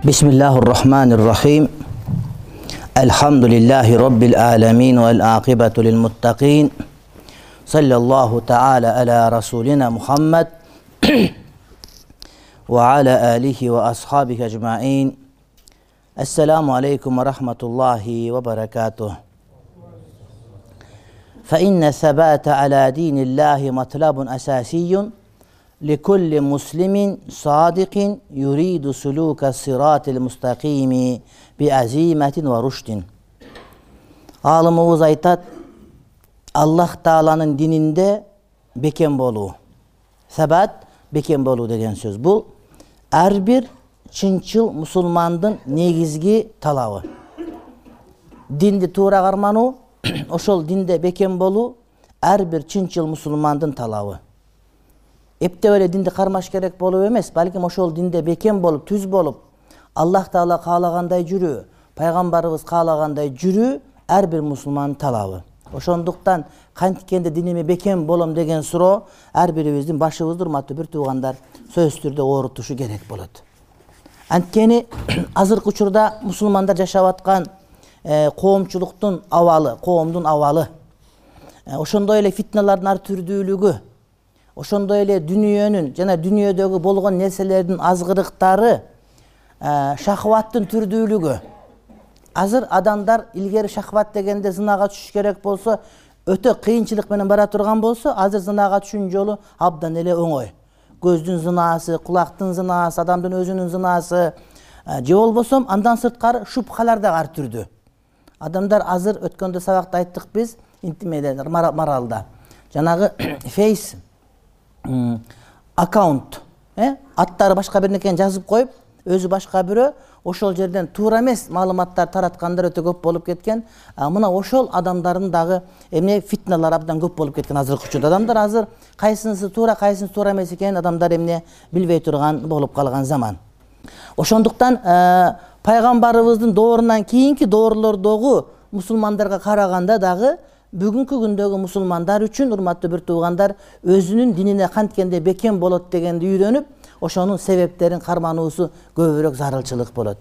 بسم الله الرحمن الرحيم الحمد bismillahi rohmanir rohiym alhamdulillahi robbil alamin al aqibatu l muttaqin sallalohu taala ala rasulina muhammad va ala alihi va ashabi amain assalomu alaykum va rahmatullohi va barakatuh لكل مسلم صادق يريد سلوك الصراط المستقيم بعزيمة ورشد аалымыбыз айтат аллах тааланын дининде бекем болуу сабат бекем болуу деген сөз бул ар бир чынчыл мусулмандын негизги талабы динди туура кармануу ошол динде бекем болуу ар бир чынчыл мусулмандын талабы Эптеп эле динди кармаш керек болуп эмес балким ошол динде бекем болуп түз болуп аллах таала каалагандай жүрүү пайгамбарыбыз каалагандай жүрүү ар бир мусулмандын талабы. Ошондуктан кантикенде диниме бекем болом деген суроо ар бирибиздин башыбызды урматтуу бир туугандар сөзсүз түрдө оорутушу керек болот. Анткени азыркы учурда мусулмандар жашап аткан э, коомчулуктун абалы коомдун абалы. Э, ошондой эле фитналардын ар түрдүүлүгү ошондой эле дүнүйөнүн жана дүйнөдөгү болгон нерселердин азгырыктары э, шахваттын түрдүүлүгү. Азыр адамдар илгери шахват дегенде зынага түшүш керек болсо өтө кыйынчылык менен бара турган болсо азыр зынага түшүүнүн жолу абдан эле оңой. Көздүн зынаасы кулактын зынаасы адамдын өзүнүн зынаасы э, же болбосо андан сырткары шубхалар дагы ар түрдүү. Адамдар азыр өткөндө сабакта айттык биз интимеде моралда жанагы фейс аккаунт э аттары башка бирнекени жазып коюп өзү башка бирөө ошол жерден туура эмес маалыматтар тараткандар өтө көп болуп кеткен. Мына ошол адамдардын дагы эмне фитналары абдан көп болуп кеткен азыркы учурда. Адамдар азыр кайсынысы туура кайсынысы туура эмес экенин адамдар эмне билбей турган болуп калган заман. Ошондуктан пайгамбарыбыздын доорунан кийинки доорлордогу мусулмандарга караганда дагы бүгүнкү күндөгү мусулмандар үчүн урматтуу бир туугандар өзүнүн динине канткенде бекем болот дегенди үйрөнүп ошонун себептерин кармануусу көбүрөөк зарылчылык болот.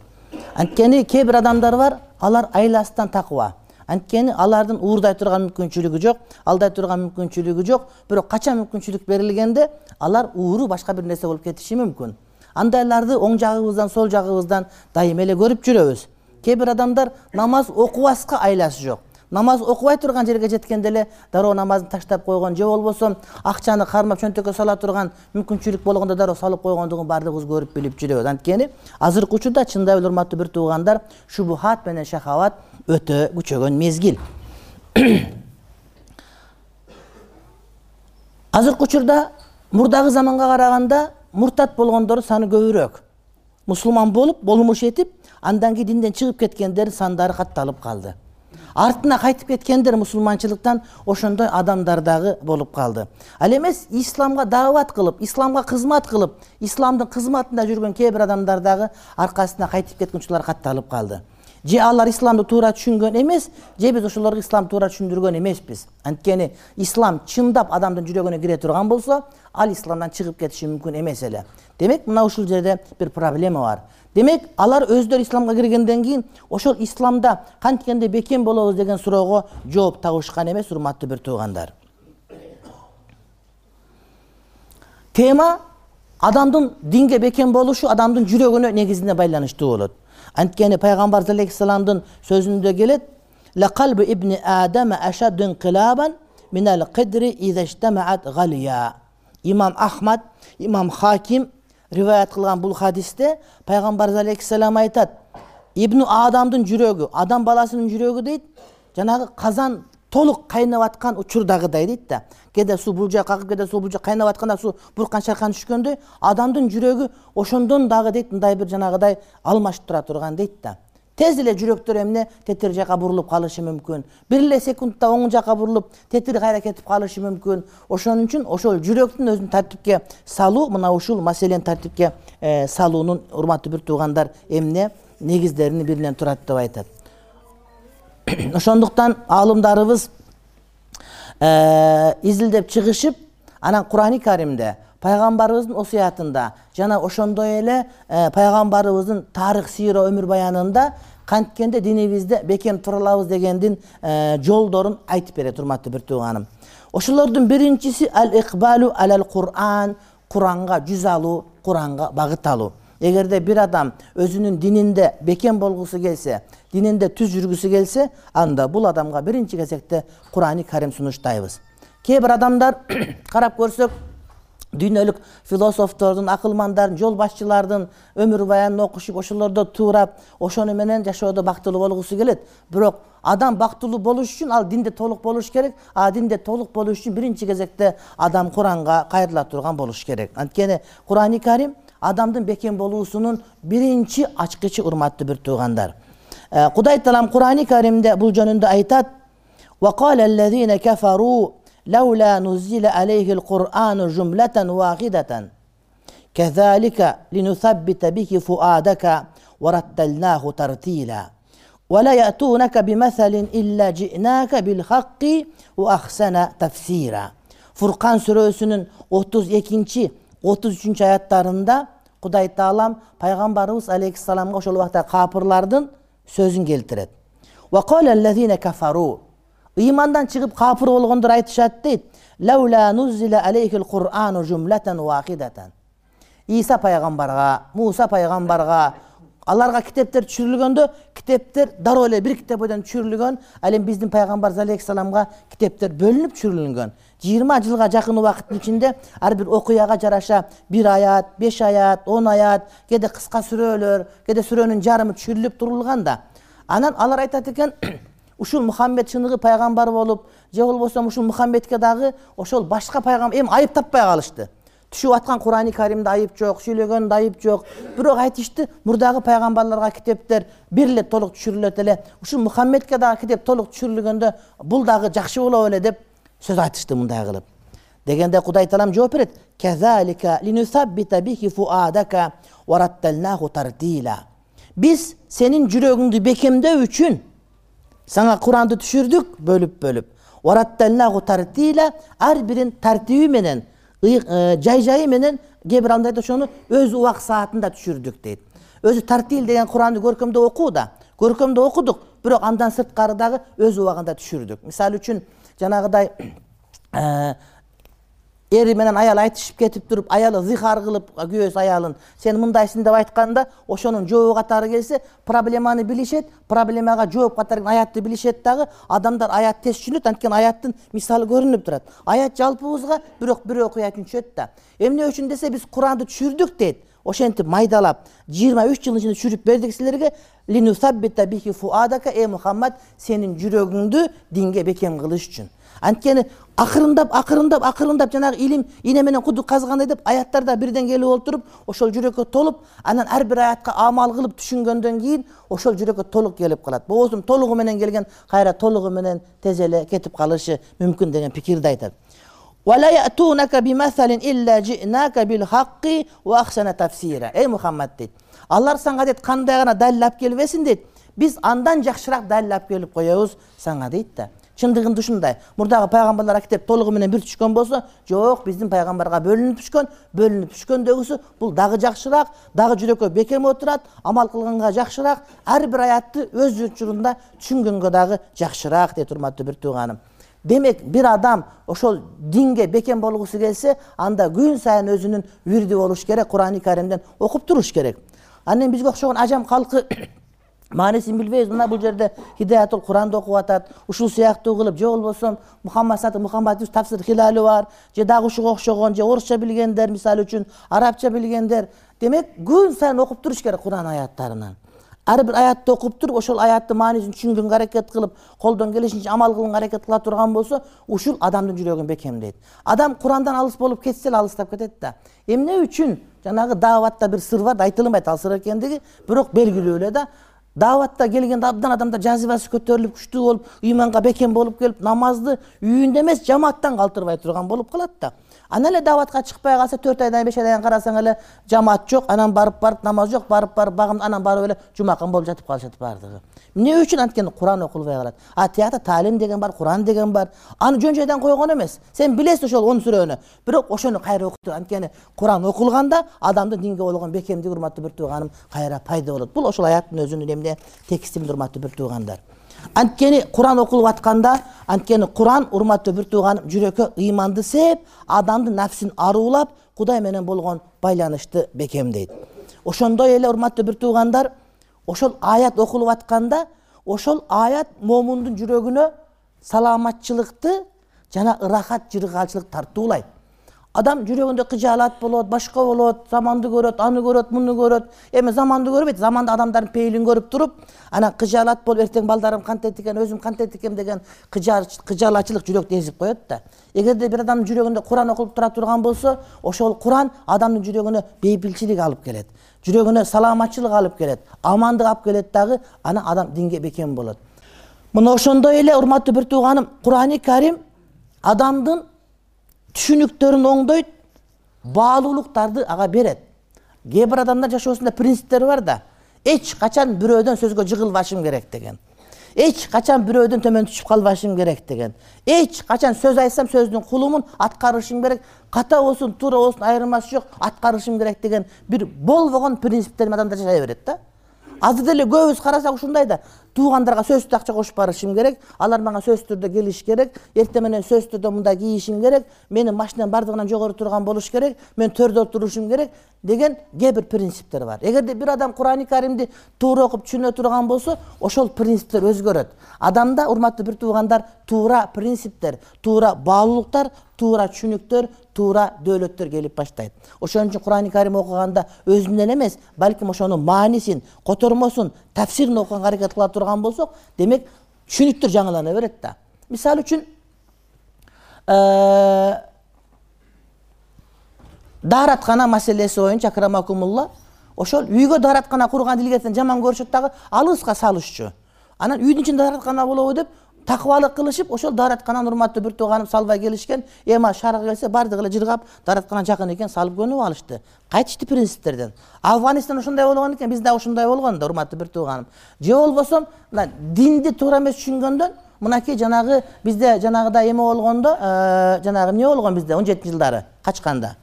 Анткени кээ бир адамдар бар алар айласыздан такыба анткени алардын уурдай турган мүмкүнчүлүгү жок алдай турган мүмкүнчүлүгү жок бирок качан мүмкүнчүлүк берилгенде алар ууру башка бир нерсе болуп кетиши мүмкүн. Андайларды оң жагыбыздан сол жагыбыздан дайыма эле көрүп жүрөбүз. Кээ бир адамдар намаз окубаска айласы жок намаз окубай турган жерге жеткенде эле дароо намазын таштап койгон же болбосо акчаны кармап чөнтөккө сала турган мүмкүнчүлүк болгондо дароо салып койгондугун баардыгыбыз көрүп билип жүрөбүз анткени азыркы учурда чындап эле урматтуу бир туугандар шубухат менен шахават өтө күчөгөн мезгил. Азыркы учурда мурдагы заманга караганда муртат болгондордун саны көбүрөөк. Мусулман болуп болмуш этип андан кийин динден чыгып кеткендердин сандары катталып калды артына кайтып кеткендер мусулманчылыктан ошондой адамдар дагы болуп калды. Ал эмес исламга даават кылып исламга кызмат кылып исламдын кызматында жүргөн кээ бир адамдар дагы аркасына кайтып кеткен учурлар катталып калды. Же алар исламды туура түшүнгөн эмес же биз ошолорго исламды туура түшүндүргөн эмеспиз. Анткени ислам чындап адамдын жүрөгүнө кире турган болсо ал исламдан чыгып кетиши мүмкүн эмес эле. Демек мына ушул жерде бир проблема бар демек алар өздөрү исламга киргенден кийин ошол исламда кантикенде бекем болобуз деген суроого жооп табышкан эмес урматтуу бир туугандар. Тема адамдын динге бекем болушу адамдын жүрөгүнө негизинен байланыштуу болот. Анткени пайгамбарыбыз алейхисаламдын сөзүндө келет имам ахмад имам хаким риваят кылган бул хадисте пайгамбарыбыз алейхисалам айтат ибну адамдын жүрөгү адам баласынын жүрөгү дейт жанагы казан толук кайнап аткан учурдагыдай дейт да. Кээде суу бул жака акып кээде суу бул жака кайнап атканда суу буркан чайканып түшкөндөй адамдын жүрөгү ошондон дагы дейт мындай бир жанагыдай алмашып тура турган дейт да тез эле жүрөктөр эмне? Тетир жака бурулуп калышы мүмкүн. Бир эле секундта оң жака бурулуп тетир кайра кетип калышы мүмкүн. Ошон үчүн ошол жүрөктүн өзүн тартипке салуу мына ушул маселени тартипке э, салуунун урматтуу бир туугандар эмне? Негиздеринин биринен турат деп айтат. Ошондуктан аалымдарыбыз э, изилдеп чыгышып анан курани каримде пайгамбарыбыздын осуятында жана ошондой эле э, пайгамбарыбыздын тарых сира өмүр баянында канткенде динибизде бекем тура алабыз дегендин э, жолдорун айтып берет урматтуу бир тууганым ошолордун биринчиси ал икбалу алал куран куранга жүз алуу куранга багыт алуу эгерде бир адам өзүнүн дининде бекем болгусу келсе дининде түз жүргүсү келсе анда бул адамга биринчи кезекте курани карим сунуштайбыз. Кээ бир адамдар карап көрсөк дүйнөлүк философтордун акылмандардын жол башчылардын өмүр баянын окушуп ошолордо туурап ошону менен жашоодо бактылуу болгусу келет. Бирок адам бактылуу болуш үчүн ал динде толук болуш керек. А динде толук болуш үчүн биринчи кезекте адам куранга кайрыла турган болуш керек. Анткени курани карим адамдын бекем болуусунун биринчи ачкычы урматтуу бир туугандар. Э, кудай таалам курани каримде бул жөнүндө айтат لولا نزل عليه القرآن جملة واحدة كذلك لنثبت به فؤادك ورتلناه ترتيلا ولا يأتونك بمثل إلا جئناك بالحق وأحسن تفسيرا фуркан сүрөсүнүн отуз экинчи отуз үчүнчү аяттарында кудай таалам пайгамбарыбыз алейхисаламга ошол убакта капырлардын сөзүн келтирет ыймандан чыгып капыр болгондор айтышат дейт. Иса пайгамбарга муса пайгамбарга аларга китептер түшүрүлгөндө китептер дароо эле бир китеп бойдон түшүрүлгөн. Ал эми биздин пайгамбарыбыз алейхисаламга китептер бөлүнүп түшүрүлгөн. Жыйырма жылга жакын убакыттын ичинде ар бир окуяга жараша бир аят беш аят он аят кээде кыска сүрөлөр кээде сүрөнүн жарымы түшүрүлүп турулган да. Анан алар айтат экен ушул мухаммед чыныгы пайгамбар болуп же болбосо ушул мухаммедке дагы ошол башка пайгамбар эми айып таппай калышты. Түшүп аткан курани каримде айып жок сүйлөгөндө айып жок. Бирок айтышты мурдагы пайгамбарларга китептер бир толук түшүрүлөт эле. Ушул мухаммедке дагы китеп толук түшүрүлгөндө бул дагы жакшы болот эле деп сөз айтышты мындай кылып. Дегенде кудай таалам жооп берет. Биз сенин жүрөгүңдү бекемдөө үчүн сага куранды түшүрдүк бөлүп бөлүп. Ар бирин тартиби менен жай жайы менен кээ бир адамдар айтат ошону өз убак саатында түшүрдүк дейт. Өзү тартил деген куранды көркөмдөп окуу да көркөмдөп окудук бирок андан сырткары дагы өз убагында түшүрдүк. Мисалы үчүн жанагыдай эри менен аял айтышып кетип туруп аялы зыхар кылып күйөөсү аялын сен мындайсың деп айтканда ошонун жообу катары келсе проблеманы билишет проблемага жооп катары аятты билишет дагы адамдар аят тез түшүнөт анткени аяттын мисалы көрүнүп турат. Аят жалпыбызга бирок бир окуя түшөт да эмне үчүн десе биз куранды түшүрдүк дейт. Ошентип майдалап жыйырма үч жылдын ичинде түшүрүп бердик силерге эй мухаммад сенин жүрөгүңдү динге бекем кылыш үчүн анткени акырындап акырындап акырындап жанагы илим ийне менен кудук казгандай деп аяттар да бирден келип олтуруп ошол жүрөккө толуп анан ар бир аятка амал кылып түшүнгөндөн кийин ошол жүрөккө толук келип калат. Болбосо толугу менен келген кайра толугу менен тез эле кетип калышы мүмкүн деген пикирди айтат эй мухаммад дейт. Алар сага дейт кандай гана далил алып келбесин дейт. Биз андан жакшыраак далил алып келип коебуз сага дейт да чындыгында ушундай. Мурдагы пайгамбарларга китеп толугу менен бир түшкөн болсо жок биздин пайгамбарга бөлүнүп түшкөн бөлүнүп түшкөндөгүсү бул дагы жакшыраак дагы жүрөккө бекем отурат амал кылганга жакшыраак ар бир аятты өз учурунда түшүнгөнгө дагы жакшыраак дейт урматтуу бир тууганым. Демек бир адам ошол динге бекем болгусу келсе анда күн сайын өзүнүн вирди болуш керек курани каримден окуп туруш керек. Анан эми бизге окшогон ажам калкы маанисин билбейбиз мына бул жерде хидаятул куранды окуп атат. Ушул сыяктуу кылып же болбосо мухаммад мухаммад тафсир хилали бар же дагы ушуга окшогон же орусча билгендер мисалы үчүн арабча билгендер демек күн сайын окуп туруш керек куран аяттарынан. Ар бир аятты окуп туруп ошол аяттын маанисин түшүнгөнгө аракет кылып колдон келишинче амал кылганга аракет кыла турган болсо ушул адамдын жүрөгүн бекемдейт. Адам курандан алыс болуп кетсе эле алыстап кетет да. Эмне үчүн? Жанагы дааватта бир сыр бар да айтылынбайт ал сыр экендиги бирок белгилүү эле да дааватта келгенде абдан адамдар жазибасы көтөрүлүп күчтүү болуп ыйманга бекем болуп келип намазды үйүндө эмес жамааттан калтырбай турган болуп калат да. Анан эле дааватка чыкпай калса төрт айдан беш айдан кийин карасаң эле жамаат жок анан барып барып намаз жок барып барып багым анан барып эле жумакан болуп жатып калышат баардыгы. Эмне үчүн анткени куран окулбай калат? А тиякта таалим деген бар куран деген бар. Аны жөн жайдан койгон эмес. Сен билесиң ошол он сүрөнү бирок ошону кайра окуту. Анткени куран окулганда адамдын динге болгон бекемдиги урматтуу бир тууганым кайра пайда болот. Бул ошол аяттын өзүнүн эмне текстин урматтуу бир туугандар. Анткени куран окулуп атканда анткени куран урматтуу бир тууганым жүрөккө ыйманды сээп адамдын нафсин аруулап кудай менен болгон байланышты бекемдейт. Ошондой эле урматтуу бир туугандар ошол аят окулуп атканда ошол аят момундун жүрөгүнө саламатчылыкты жана ырахат жыргаалчылык тартуулайт адам жүрөгүндө кыжаалат болот башка болот заманды көрөт аны көрөт муну көрөт. Эми заманды көрбөйт заманда адамдардын пейилин көрүп туруп анан кыжаалат болуп эртең балдарым кантет экен өзүм кантет экем деген кыжаалачылык жүрөктү эзип коет да. Эгерде бир адамдын жүрөгүндө куран окулуп тура турган болсо ошол куран адамдын жүрөгүнө бейпилчилик алып келет. Жүрөгүнө саламатчылык алып келет. Амандык алып келет дагы анан адам динге бекем болот. Мына ошондой эле урматтуу бир тууганым курани карим адамдын түшүнүктөрүн оңдойт баалуулуктарды ага берет. Кээ бир адамдар жашоосунда принциптери бар да эч качан бирөөдөн сөзгө жыгылбашым керек деген. Эч качан бирөөдөн төмөн түшүп калбашым керек деген. Эч качан сөз айтсам сөздүн кулумун аткарышым керек. Ката болсун туура болсун айырмасы жок аткарышым керек деген бир болбогон принциптер менен адамдар жашай берет да. Азыр деле көбүбүз карасак ушундай да туугандарга сөзсүз акча кошуп барышым керек алар мага сөзсүз түрдө келиш керек эртең менен сөзсүз түрдө мындай кийишим керек менин машинам баардыгынан жогору турган болуш керек мен төрдө отурушум керек деген кээ бир принциптер бар. Эгерде бир адам курани каримди туура окуп түшүнө турган болсо ошол принциптер өзгөрөт. Адамда урматтуу бир туугандар туура принциптер туура баалуулуктар туура түшүнүктөр туура дөөлөттөр келип баштайт. Ошон үчүн курани карим окуганда өзүнөн эле эмес балким ошонун маанисин котормосун тафсирин окуганга аракет кыла турган болсок демек түшүнүктөр жаңылана берет да. Мисалы үчүн э, даараткана маселеси боюнча акрамакумулла ошол үйгө даараткана курганды илгертен жаман көрүшөт дагы алыска салышчу. Анан үйдүн ичинде даараткана болобу деп такыбалык кылышып ошол дааратканан урматтуу бир тууганым салбай келишкен эми шаарга келсе баардыгы эле жыргап даараткана жакын экен салып көнүп алышты. Кайтышты принциптерден. Афганистан ошондой болгон экен биз дагы ушундай болгон да урматтуу бир тууганым же болбосо мына динди туура эмес түшүнгөндөн мынакей жанагы бизде жанагыдай эме болгондо э, жанагы эмне болгон бизде он жетинчи жылдары качканда?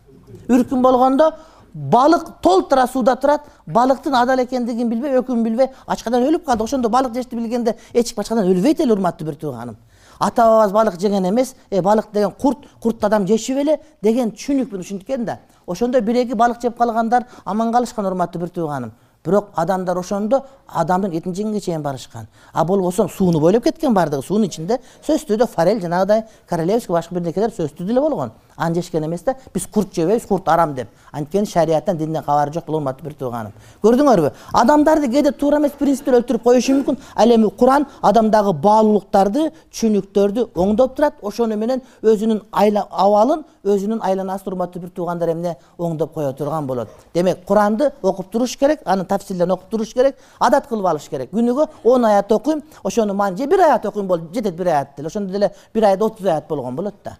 Үркүн болгондо балык толтура сууда турат балыктын адал экендигин билбей өкүмүн билбей ачкадан өлүп калды. Ошондо балык жешти билгенде эч ким ачкадан өлбөйт эле урматтуу бир тууганым ата бабабыз балык жеген эмес э балык деген курт куртту адам жеши беле деген түшүнүк менен ушинткен да. Ошондо бир эки балык жеп калгандар аман калышкан урматтуу бир тууганым бирок адамдар ошондо адамдын этин жегенге чейин барышкан. А болбосо сууну бойлоп кеткен баардыгы суунун ичинде сөзсүз түрдө форель жанагыдай королевский башка бир нерселер сөзсүз деле болгон аны жешкен эмес да биз курт жебейбиз курт арам деп. Анткени шарияттан динден кабары жок бул урматтуу бир тууганым көрдүңөрбү? Адамдарды кээде туура эмес принциптер өлтүрүп коюшу мүмкүн. Ал эми куран адамдагы баалуулуктарды түшүнүктөрдү оңдоп турат. Ошону менен өзүнүн абалын өзүнүн айланасын урматтуу бир туугандар эмне оңдоп кое турган болот. Демек куранды окуп туруш керек анын тафсирлерин окуп туруш керек адат кылып алыш керек. Күнүгө он аят окуйм ошонун маани же бир аят окуйм болду жетет бир аят деле. Ошондо деле бир айда отуз аят болгон болот да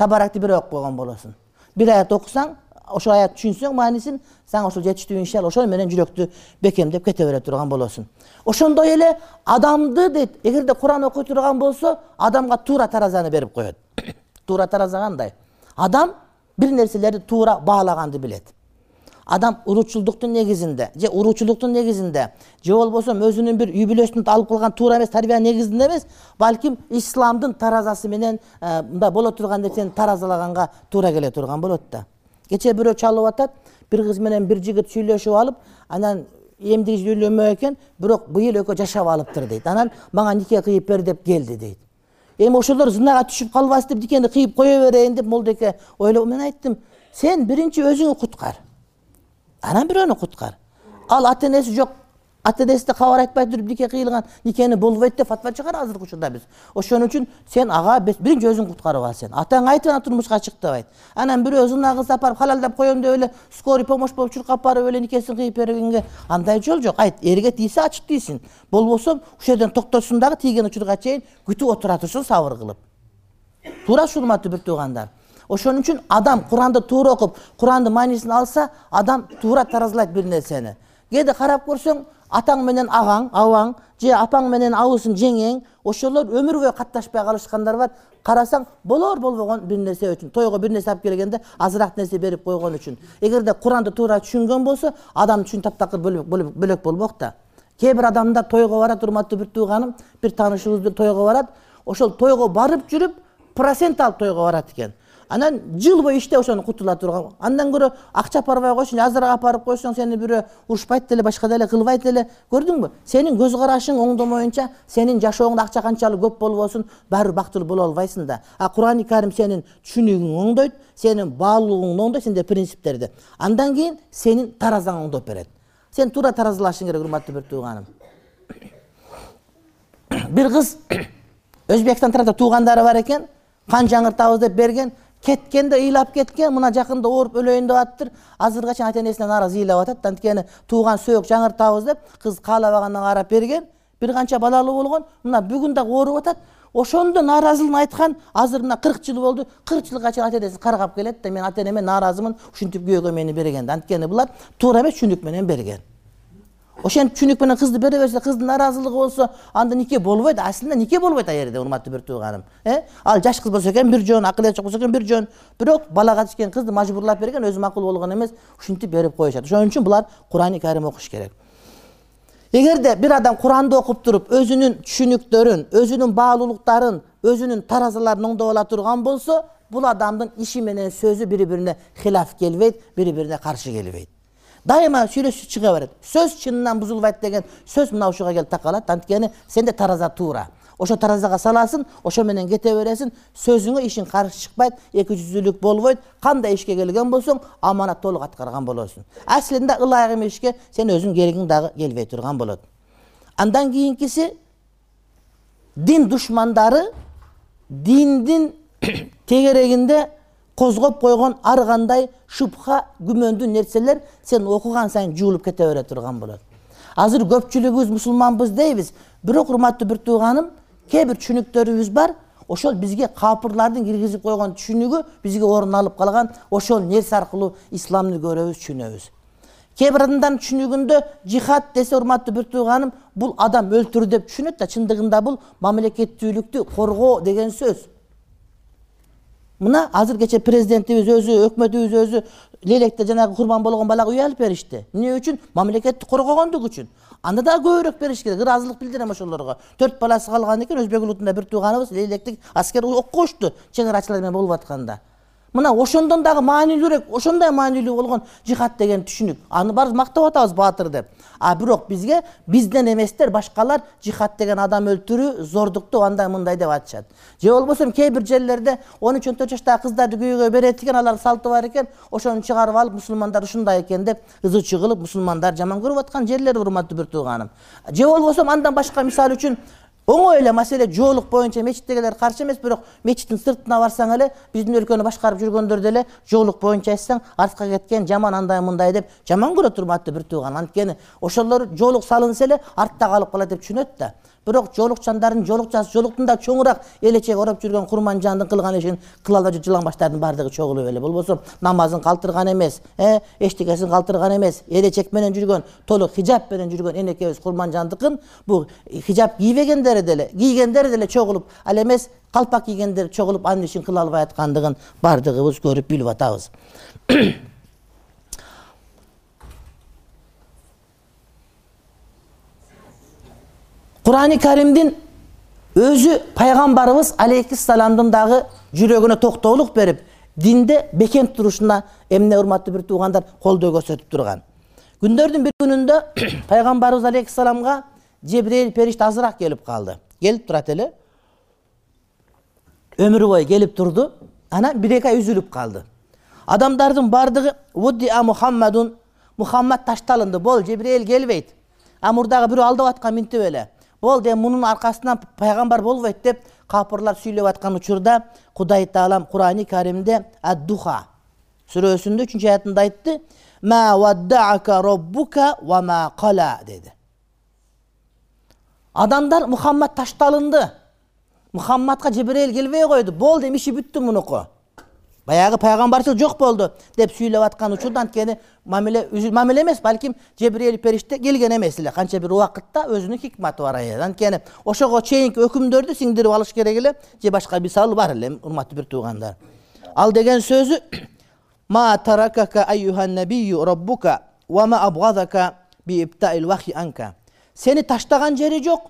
табаракты бир окуп койгон болосуң бир аят окусаң ошол аятты түшүнсөң маанисин сага ошол жетиштүү иншалла ошол менен жүрөктү бекемдеп кете бере турган болосуң ошондой эле адамды дейт эгерде куран окуй турган болсо адамга туура таразаны берип коет. Туура тараза кандай? Адам бир нерселерди туура баалаганды билет адам уруучулдуктун негизинде же уруучулуктун негизинде же болбосо өзүнүн бир үй бүлөсүн алып калган туура эмес тарбиянын негизинде эмес балким исламдын таразасы менен э, мындай боло турган нерсени таразалаганга туура келе турган болот да. Кечээ бирөө чалып атат бир кыз менен бир жигит сүйлөшүп алып анан эмдиги үйлөнбөк экен бирок быйыл экөө жашап алыптыр дейт. Анан мага нике кыйып бер деп келди дейт. Эми ошолор зынага түшүп калбасын деп никени кыйып кое берейин деп молдоке ойлоп мен айттым сен биринчи өзүңү куткар анан бирөөнү куткар. Ал ата энеси жок. Ата энесине кабар айтпай туруп нике кыйылган никени болбойт деп фатва чыгар азыркы учурда биз. Ошон үчүн сен ага биринчи өзүң куткарып ал сен. Атаңа айт анан турмушка чык деп айт. Анан бирөө зына кыз апарып халалдап коем деп эле скорый помощь болуп чуркап барып эле никесин кыйып бергенге андай жол жок. Айт эрге тийсе ачык тийсин. Болбосо ушул жерден токтосун дагы тийген учурга чейин күтүп отура турсун сабыр кылып. Туура ушул урматтуу бир туугандар ошон үчүн адам куранды туура окуп курандын маанисин алса адам туура таразалайт бир нерсени. Кээде карап көрсөң атаң менен агаң абаң же апаң менен абысын жеңең ошолор өмүр бою катташпай калышкандар бар. Карасаң болор болбогон бир нерсе үчүн тойго бир нерсе алып келгенде азыраак нерсе берип койгон үчүн. Эгерде куранды туура түшүнгөн болсо адамдын түшүнү таптакыр бөлөк болмок да. Кээ бир адамдар тойго барат урматтуу бир тууганым бир таанышыбыз тойго барат. Ошол тойго барып жүрүп процент алып тойго барат экен анан жыл бою иштеп ошону кутула турган. Андан көрө акча апарбай эле азыраак апарып койсоң сени бирөө урушпайт деле башка деле кылбайт эле көрдүңбү? Сенин көз карашың оңдомоюнча сенин жашооңдо акча канчалык көп болбосун баары бир бактылуу боло албайсың да. А курани карим сенин түшүнүгүңдү оңдойт сенин баалуулугуңду оңдойт сенде принциптерди андан кийин сенин таразаң оңдоп берет. Сен туура таразалашың керек урматтуу бир тууганым. Бир кыз өзбекстан тарапта туугандары бар экен кан жаңыртабыз деп берген кеткенде ыйлап кеткен мына жакында ооруп өлөйүн деп атыптыр азыркыга чейин ата энесине нааразы ыйлап атат анткени тууган сөөк жаңыртабыз деп кыз каалабагандан карап берген бир канча балалуу болгон мына бүгүн дагы ооруп атат. Ошондо нааразылыгын айткан азыр мына кырк жыл болду кырк жылга чейин ата энесин каргап келет да мен ата энеме нааразымын ушинтип күйөөгө мени берген да. Анткени булар туура эмес түшүнүк менен берген ошентип түшүнүк менен кызды бере берсе кыздын нааразылыгы болсо анда нике болбойт? Аслында нике болбойт ал жерде урматтуу бир тууганым э? Ал жаш кыз болсо экен бир жөн акыл эси жок болсо экен бир жөн бирок балага тишкен кызды мажбурлап берген өзү макул болгон эмес ушинтип берип коюшат. Ошон үчүн булар курани карим окуш керек. Эгерде бир адам куранды окуп туруп өзүнүн түшүнүктөрүн өзүнүн баалуулуктарын өзүнүн таразаларын оңдоп ала турган болсо бул адамдын иши менен сөзү бири бирине хилаф келбейт бири бирине каршы келбейт дайыма сүйлөшүп чыга берет. Сөз чынынан бузулбайт деген сөз мына ушуга келип такалат. Анткени сенде тараза туура. Ошо таразага саласың ошо менен кете бересиң. Сөзүңө ишиң каршы чыкпайт эки жүздүүлүк болбойт. Кандай ишке келген болсоң аманат толук аткарган болосуң. Аслында ылайык эмес ишке сен өзүң келгиң дагы келбей турган болот. Андан кийинкиси дин душмандары диндин тегерегинде козгоп койгон ар кандай шубха күмөндүү нерселер сен окуган сайын жуулуп кете бере турган болот. Азыр көпчүлүгүбүз мусулманбыз дейбиз. Бирок урматтуу бир тууганым кээ бир түшүнүктөрүбүз бар ошол бизге капырлардын киргизип койгон түшүнүгү бизге орун алып калган ошол нерсе аркылуу исламды көрөбүз түшүнөбүз. Кээ бир адамдардын түшүнүгүндө жихад десе урматтуу бир тууганым бул адам өлтүрүү деп түшүнөт да чындыгында бул мамлекеттүүлүктү коргоо деген сөз мына азыр кечээ президентибиз өзү өкмөтүбүз өзү лелекте жанагы курман болгон балага үй алып беришти. Эмне үчүн? Мамлекетти коргогондугу үчүн. Анда дагы көбүрөөк бериш керек. Ыраазылык билдирем ошолорго. Төрт баласы калган экен өзбек улутунда бир тууганыбыз лейлектик аскер коюшту чек арачылар менен болуп атканда мына ошондон дагы маанилүүрөөк ошондой маанилүү болгон жихад деген түшүнүк. Аны баарыбыз мактап атабыз баатыр деп. А бирок бизге бизден эместер башкалар жихад деген адам өлтүрүү зордукту андай мындай деп айтышат же болбосо кээ бир жерлерде он үч он төрт жаштагы кыздарды күйөөгө берет экен алардын салты бар экен ошону чыгарып алып мусулмандар ушундай экен деп ызы чуу кылып мусулмандарды жаман көрүп аткан жерлер урматтуу бир тууганым же болбосо андан башка мисалы үчүн оңой эле маселе жоолук боюнча мечиттегилер каршы эмес бирок мечиттин сыртына барсаң эле биздин өлкөнү башкарып жүргөндөр деле жоолук боюнча айтсаң артка кеткен жаман андай мындай деп жаман көрөт урматтуу бир тууган. Анткени ошолор жоолук салынса эле артта калып калат деп түшүнөт да. Бирок жоолукчандардын жоолукчасы жоолуктун да чоңураак элечеги ороп жүргөн курманжандын кылган ишин кыла албай жүрүп жылаңбаштардын баардыгы чогулуп эле. Болбосо намазын калтырган эмес э эчтекесин калтырган эмес элечек менен жүргөн толук хижаб менен жүргөн энекебиз курманжандыкын бул хижаб кийбегендери деле кийгендери деле чогулуп ал эмес калпак кийгендер чогулуп анын ишин кыла албай аткандыгын баардыгыбыз көрүп билип атабыз. Курани каримдин өзү пайгамбарыбыз алейхисаламдын дагы жүрөгүнө токтоолук берип динде бекем турушуна эмне урматтуу бир туугандар колдоо көрсөтүп турган. Күндөрдүн бир күнүндө пайгамбарыбыз алейхисаламга жебрейил периште азыраак келип калды. Келип турат эле. Өмүрү бою келип турду. Анан бир эки ай үзүлүп калды. Адамдардын баардыгы мухаммадун мухаммад ташталынды болду жебрейил келбейт. А мурдагы бирөө алдап аткан минтип эле болду эми мунун аркасынан пайгамбар болбойт деп капырлар сүйлөп аткан учурда кудай таалам курани каримде аддуха сүрөсүндө үчүнчү аятында айтты деди адамдар мухаммад ташталынды. Мухаммадка жебирейил келбей койду. Болду эми иши бүттү мунуку. Баягы пайгамбарчылык жок болду деп сүйлөп аткан учурда анткени мамиле мамиле эмес балким жебирейил периште келген эмес эле. Канча бир убакытта өзүнүн хикмати бар аят анткени ошого чейинки өкүмдөрдү сиңдирип алыш керек эле же башка мисал бар эле урматтуу бир туугандар. Ал деген сөзү ма таракака набию роббука абгадака анка сени таштаган жери жок.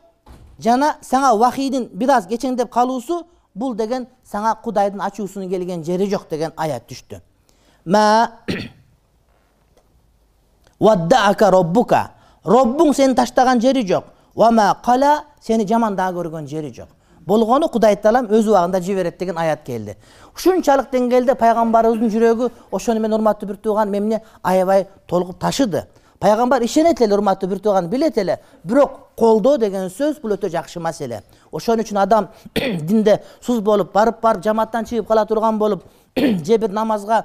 Жана сага вахийдин бир аз кечеңдеп калуусу бул деген сага кудайдын ачуусунун келген жери жок деген аят түштү. Роббуң сени таштаган жери жок кала сени жамандаа көргөн жери жок болгону кудай таалам өз убагында жиберет деген аят келди. Ушунчалык деңгээлде пайгамбарыбыздын жүрөгү ошону менен урматтуу бир тууган эмне аябай толкуп ташыды пайгамбар ишенет эле урматтуу бир тууган билет эле бирок колдоо деген сөз бул өтө жакшы маселе ошон үчүн адам динде суз болуп барып барып жамааттан чыгып кала турган болуп же бир намазга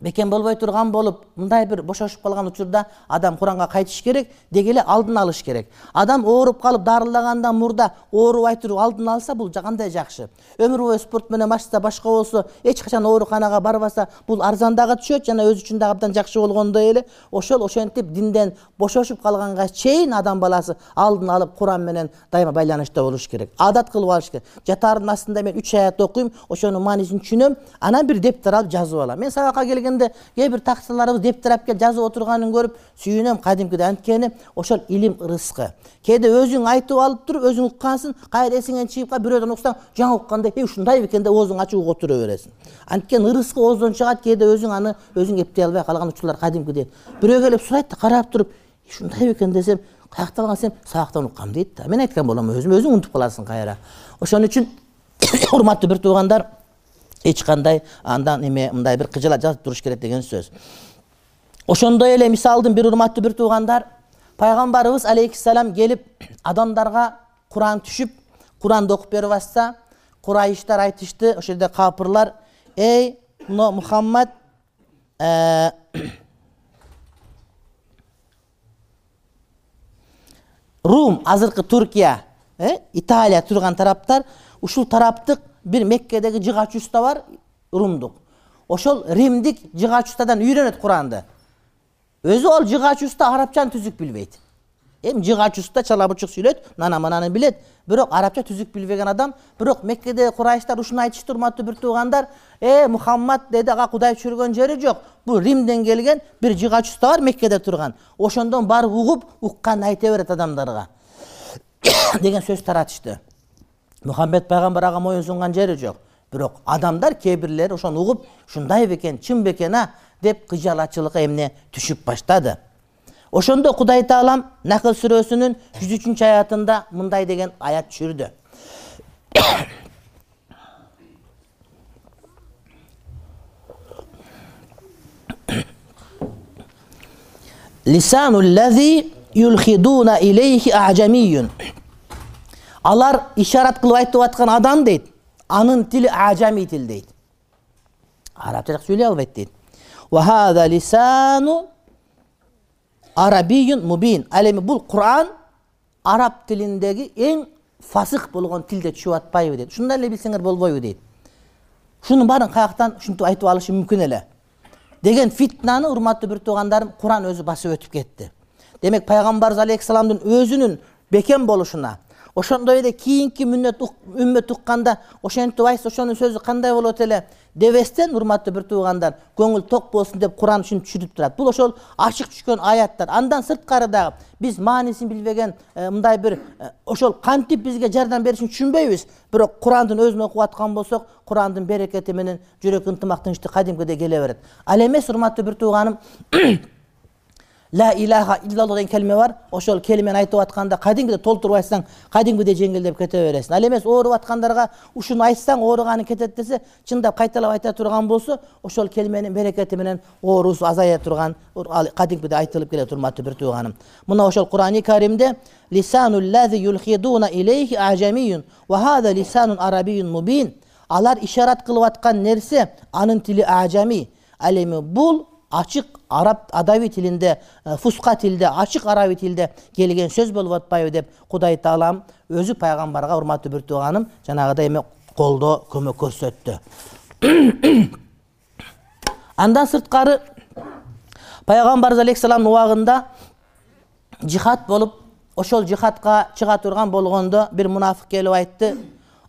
бекем болбой турган болуп мындай бир бошошуп калган учурда адам куранга кайтыш керек деги эле алдын алыш керек. Адам ооруп калып дарылагандан мурда оорубай туруп алдын алса бул кандай жакшы. Өмүр бою спорт менен машыкса башка болсо эч качан ооруканага барбаса бул арзан дагы түшөт жана өзү үчүн дагы абдан жакшы болгондой эле ошол ошентип динден бошошуп калганга чейин адам баласы алдын алып куран менен дайыма байланышта болуш керек. Адат кылып алыш керек. Жатаардын астында мен үч аят окуйм ошонун маанисин түшүнөм анан бир дептер алып жазып алам. Мен сабакка келгенде кээ бир таксыларыбыз дептирап келип жазып отурганын көрүп сүйүнөм кадимкидей анткени ошол илим ырыскы кээде өзүң айтып алып туруп өзүң уккансың кайра эсиңен чыгып калып бирөөдөн уксаң жаңы уккандай э ушундай бекен деп оозуң угуп отура бересиң анткени ырыскы ооздон чыгат кээде өзүң аны өзүң эптей албай калган учурлар кадимкидей бирөө келип сурайт да карап туруп ушундай бекен десем каякта алган десем сабактан уккам дейт да мен айткан болом өзүм өзүң унутуп каласың кайра ошон үчүн урматтуу бир туугандар эч кандай андан эме мындай бир кыжыла жазып туруш керек деген сөз. Ошондой эле мисалдын бир урматтуу бир туугандар пайгамбарыбыз алейхисалам келип адамдарга куран түшүп куранды окуп берип атса курайыштар айтышты ошол жерде капырлар эй мына мухаммад э, рум азыркы туркия италия турган тараптар ушул тараптык бир меккедеги жыгач уста бар румдук. Ошол римдик жыгач устадан үйрөнөт куранды өзү ал жыгач уста арабчаны түзүк билбейт. Эми жыгач уста чала бучук сүйлөйт мынаны мынаны билет. Бирок арабча түзүк билбеген адам бирок меккедеги курайыштар ушуну айтышты урматтуу бир туугандар э мухаммад деди ага кудай түшүргөн жери жок бул римден келген бир жыгач уста бар меккеде турган. Ошондон барып угуп укканын айта берет адамдарга деген сөз таратышты. Мухаммед пайгамбар ага моюн сунган жери жок. Бирок адамдар кээ бирлери ошону угуп ушундай бекен чын бекен а деп кыжалачылыкка эмне түшүп баштады. Ошондо кудай таалам накыл сүрөсүнүн жүз үчүнчү аятында мындай деген аят түшүрдү. Лисану лази юлхидуна илейхи ажамийюн алар ишарат кылып айтып аткан адам дейт анын тили ажами тил дейт. Арабча жакшы сүйлөй албайт дейт. Лисану арабийюн мубин ал эми бул куран араб тилиндеги эң фасых болгон тилде түшүп атпайбы дейт. Ушундай эле билсеңер болбойбу дейт. Ушунун баарын каяктан ушинтип айтып алышы мүмкүн эле. Деген фитнаны урматтуу бир туугандарым куран өзү басып өтүп кетти. Демек пайгамбарыбыз алейхисаламдын өзүнүн бекем болушуна ошондой эле кийинки үммөт укканда ошентип айтса ошонун сөзү кандай болот эле? Дебестен урматтуу бир туугандар көңүл ток болсун деп куран ушинтип түшүрүп турат. Бул ошол ачык түшкөн аяттар. Андан сырткары дагы биз маанисин билбеген э, мындай бир э, ошол кантип бизге жардам беришин түшүнбөйбүз? Бирок курандын өзүн окуп аткан болсок курандын берекети менен жүрөк ынтымак тынчтык кадимкидей келе берет. Ал эмес урматтуу бир тууганым ла илаха иллалла деген келиме бар. Ошол келимени айтып атканда кадимгидей толтуруп айтсаң кадимгидей жеңилдеп кете бересиң. Ал эмес ооруп аткандарга ушуну айтсаң ооруганы кетет десе чындап кайталап айта турган болсо ошол келименин берекети менен оорусу азая турган. Ал кадимгидей айтылып келет урматтуу бир тууганым. Мына ошол курани каримде алар ишарат кылып аткан нерсе анын тили ажами. Ал эми бул ачык араб адабий тилинде э, фуска тилде ачык араби тилде келген сөз болуп атпайбы деп кудай таалам өзү пайгамбарга урматтуу бир тууганым жанагыдай эме колдоо көмөк көрсөттү. Андан сырткары пайгамбарыбыз алейхисаламдын убагында жихад болуп ошол жихадка чыга турган болгондо бир мунафык келип айтты.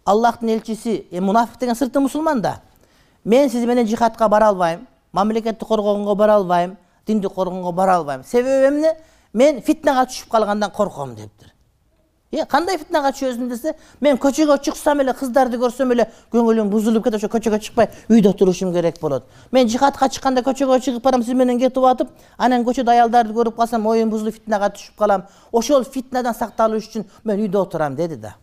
Аллахтын элчиси э, мунафик деген сырты мусулман да. Мен сиз менен жихадка бара албайм мамлекетти коргогонго бара албайм динди коргогонго бара албайм. Себеби эмне? Мен фитнага түшүп калгандан корком дептир. Э кандай фитнага түшөсүң десе мен көчөгө чыксам эле кыздарды көрсөм эле көңүлүм бузулуп кетип ошо көчөгө чыкпай үйдө турушум керек болот. Мен жихадка чыкканда көчөгө чыгып барам сиз менен кетип атып анан көчөдө аялдарды көрүп калсам оюм бузулуп фитнага түшүп калам. Ошол фитнадан сакталыш үчүн мен үйдө отурам деди да.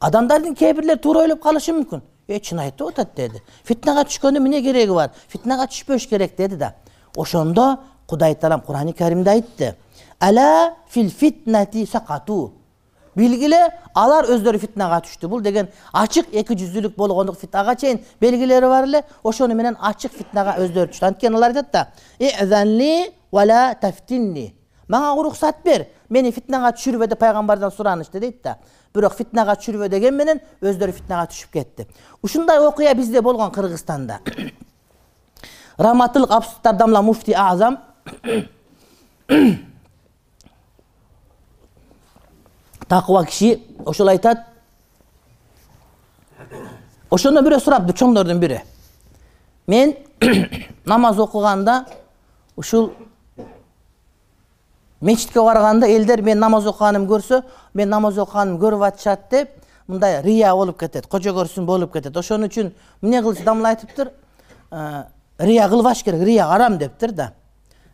Адамдардын кээ бирлери туура ойлоп калышы мүмкүн э чын айтып атат деди. Фитнага түшкөндүн эмне кереги бар? Фитнага түшпөш керек деди да. Ошондо кудай таалам курани каримде айтты. Фил фитнати сакату билгиле алар өздөрү фитнага түштү. Бул деген ачык эки жүздүүлүк болгондук ага чейин белгилери бар эле. Ошону менен ачык фитнага өздөрү түштү. Анткени алар айтат да изанли вала тафтинни мага уруксат бер мени фитнага түшүрбө деп пайгамбардан суранышты дейт да бирок фитнага түшүрбө деген менен өздөрү фитнага түшүп кетти. Ушундай окуя бизде болгон кыргызстанда. Раматыл абсудтардамла муфти азам такыба киши ошол айтат. Ошондо бирөө сураптыр чоңдордун бири мен намаз окуганда ушул мечитке барганда элдер менин намаз окуганымды көрсө мен намаз окуганымды көрүп атышат деп мындай рыя болуп кетет кожо көрсүн болуп кетет. Ошон үчүн эмне кылчу дамыл айтыптыр? «Э, рыя кылбаш керек рыя арам дептир да.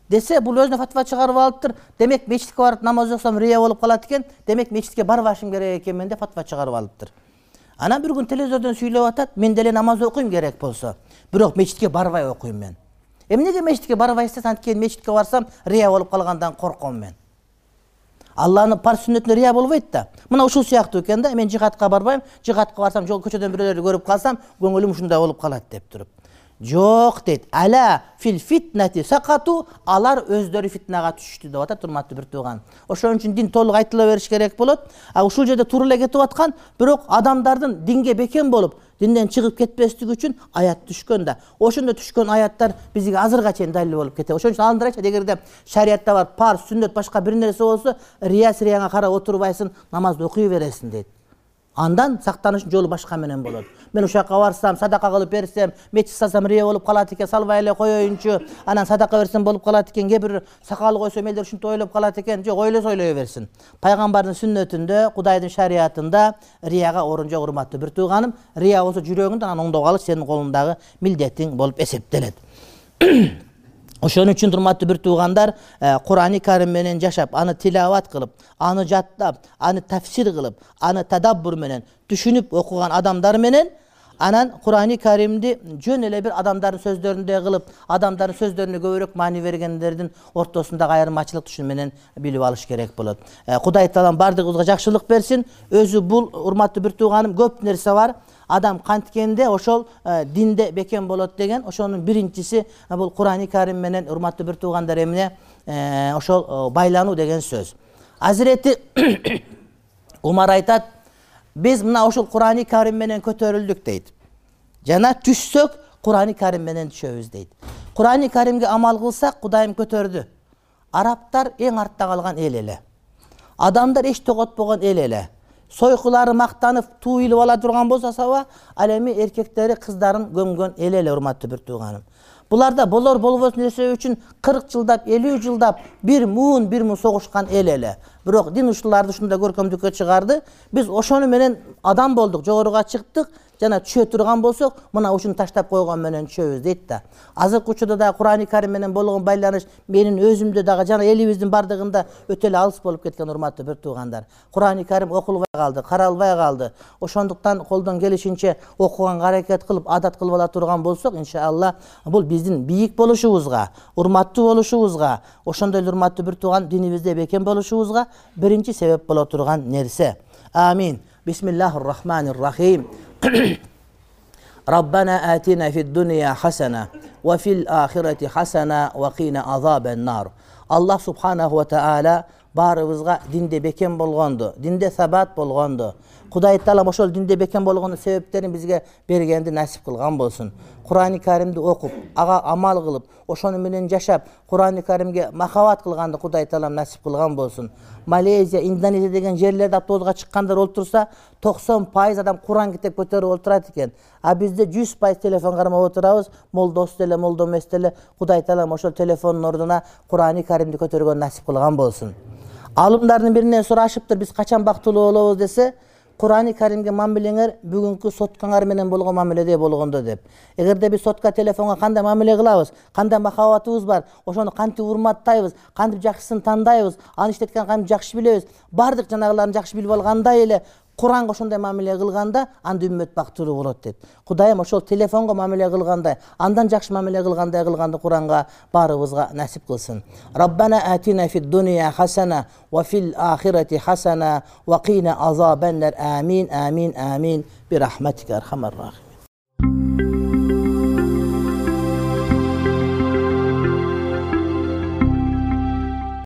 Десе бул өзүнө фатва чыгарып алыптыр. Демек мечитке барып намаз окусам рыя болуп калат экен демек мечитке барбашым керек экенмин деп фатва чыгарып алыптыр. Анан бир күнү телевизордон сүйлөп атат мен деле намаз окуйм керек болсо. Бирок мечитке барбай окуйм мен эмнеге мечитке барбайсыз анткени мечитке барсам рыя болуп калгандан корком мен. Алланын парз сүннөтүнө рыя болбойт да. Мына ушул сыяктуу экен да мен жихадка барбайм жихадка барсам жол көчөдөн бирөөлөрдү көрүп калсам көңүлүм ушундай болуп калат деп туруп жок дейт. Ала фил фитнати сакату алар өздөрү фитнага түшүштү деп атат урматтуу бир тууган. Ошон үчүн дин толук айтыла бериш керек болот. А ушул жерде туура эле кетип аткан бирок адамдардын динге бекем болуп динден чыгып кетпестиги үчүн аят түшкөн да. Ошондо түшкөн аяттар бизге азыркыга чейин далил болуп кетет. Ошон үчүн айтышат эгерде шариятта бар парз сүннөт башка бир нерсе болсо рыя сырияңа карап отурбайсың намазды окуй бересиң дейт андан сактанышдын жолу башка менен болот. Мен ушул жака барсам садака кылып берсем мечит салсам рыя болуп калат экен салбай эле коеюнчу анан садака берсем болуп калат экен кээ бир сакал койсом элдер ушинтип ойлоп калат экен. Жок ойлосо ойлой берсин. Пайгамбардын сүннөтүндө кудайдын шариятында рияга орун жок урматтуу бир тууганым. Рыя болсо жүрөгүңдө анан оңдоп алыш сенин колуңдагы милдетиң болуп эсептелет ошон үчүн урматтуу бир туугандар э, курани карим менен жашап аны тилават кылып аны жаттап аны тафсир кылып аны тадаббур менен түшүнүп окуган адамдар менен анан курани каримди жөн эле бир адамдардын сөздөрүндөй кылып адамдардын сөздөрүнө көбүрөөк маани бергендердин ортосундагы айырмачылыкты ушуну менен билип алыш керек болот. Э, кудай таалам баардыгыбызга жакшылык берсин. Өзү бул урматтуу бир тууганым көп нерсе бар. Адам канткенде ошол э, динде бекем болот деген ошонун биринчиси э, бул курани карим менен урматтуу бир туугандар эмне? Ошол байлануу деген сөз. Азирети умар айтат биз мына ушул курани карим менен көтөрүлдүк дейт. Жана түшсөк курани карим менен түшөбүз дейт. Курани каримге амал кылсак кудайым көтөрдү. Арабтар эң артта калган эл эле. Адамдар эч тоготпогон эл эле. Сойкулары мактанып туу илип ала турган болсо саба ал эми эркектери кыздарын көмгөн эл эле урматтуу бир тууганым. Буларда болор болбос нерсе үчүн кырк жылдап элүү жылдап бир муун бир муун согушкан эл эле бирок дин ушуларды ушундай көркөмдүккө чыгарды. Биз ошону менен адам болдук жогоруга чыктык жана түшө турган болсок мына ушуну таштап койгон менен түшөбүз дейт да. Азыркы учурда дагы курани карим менен болгон байланыш менин өзүмдө дагы жана элибиздин баардыгында өтө эле алыс болуп кеткен урматтуу бир туугандар. Курани карим окулбай калды каралбай калды. Ошондуктан колдон келишинче окуганга аракет кылып адат кылып ала турган болсок иншалла бул биздин бийик болушубузга урматтуу болушубузга ошондой эле урматтуу бир тууган динибизде бекем болушубузга биринчи себеп боло турган нерсе амин бисмиллахи рахмани рахим ربنا آتنا في الدنيا حسنة وفي الآخرة حسنة وقنا عذاب النار аллах субханаху ва таала баарыбызга динде бекем болгонду динде сабат болгонду кудай таалам ошол динде бекем болгондун себептерин бизге бергенди насип кылган болсун. Курани каримди окуп ага амал кылып ошону менен жашап курани каримге махабат кылганды кудай таалам насип кылган болсун. Малезия индонезия деген жерлерде автобузга чыккандар олтурса токсон пайыз адам куран китеп көтөрүп отурат экен. А бизде жүз пайыз телефон кармап отурабыз. Молдосу деле молдо эмес деле кудай таалам ошол телефондун ордуна курани каримди көтөргөн насип кылган болсун. Алымдардын биринен сурашыптыр биз качан бактылуу болобуз? десе курани каримге мамилеңер бүгүнкү соткаңар менен болгон мамиледей болгондо деп. Эгерде биз сотка телефонго кандай мамиле кылабыз кандай махабатыбыз бар ошону кантип урматтайбыз кантип жакшысын тандайбыз аны иштеткенди кантип жакшы билебиз баардык жанагыларын жакшы билип алгандай эле куранга ошондой мамиле кылганда анда үммөт бактылуу болот дейт кудайым ошол телефонго мамиле кылгандай андан жакшы мамиле кылгандай кылганды куранга баарыбызга насип кылсын. Раббана атина фи дуния хасана ва фил ахирати хасана ва кина азабаннар. Амин амин амин. Бирахматика архамар рахим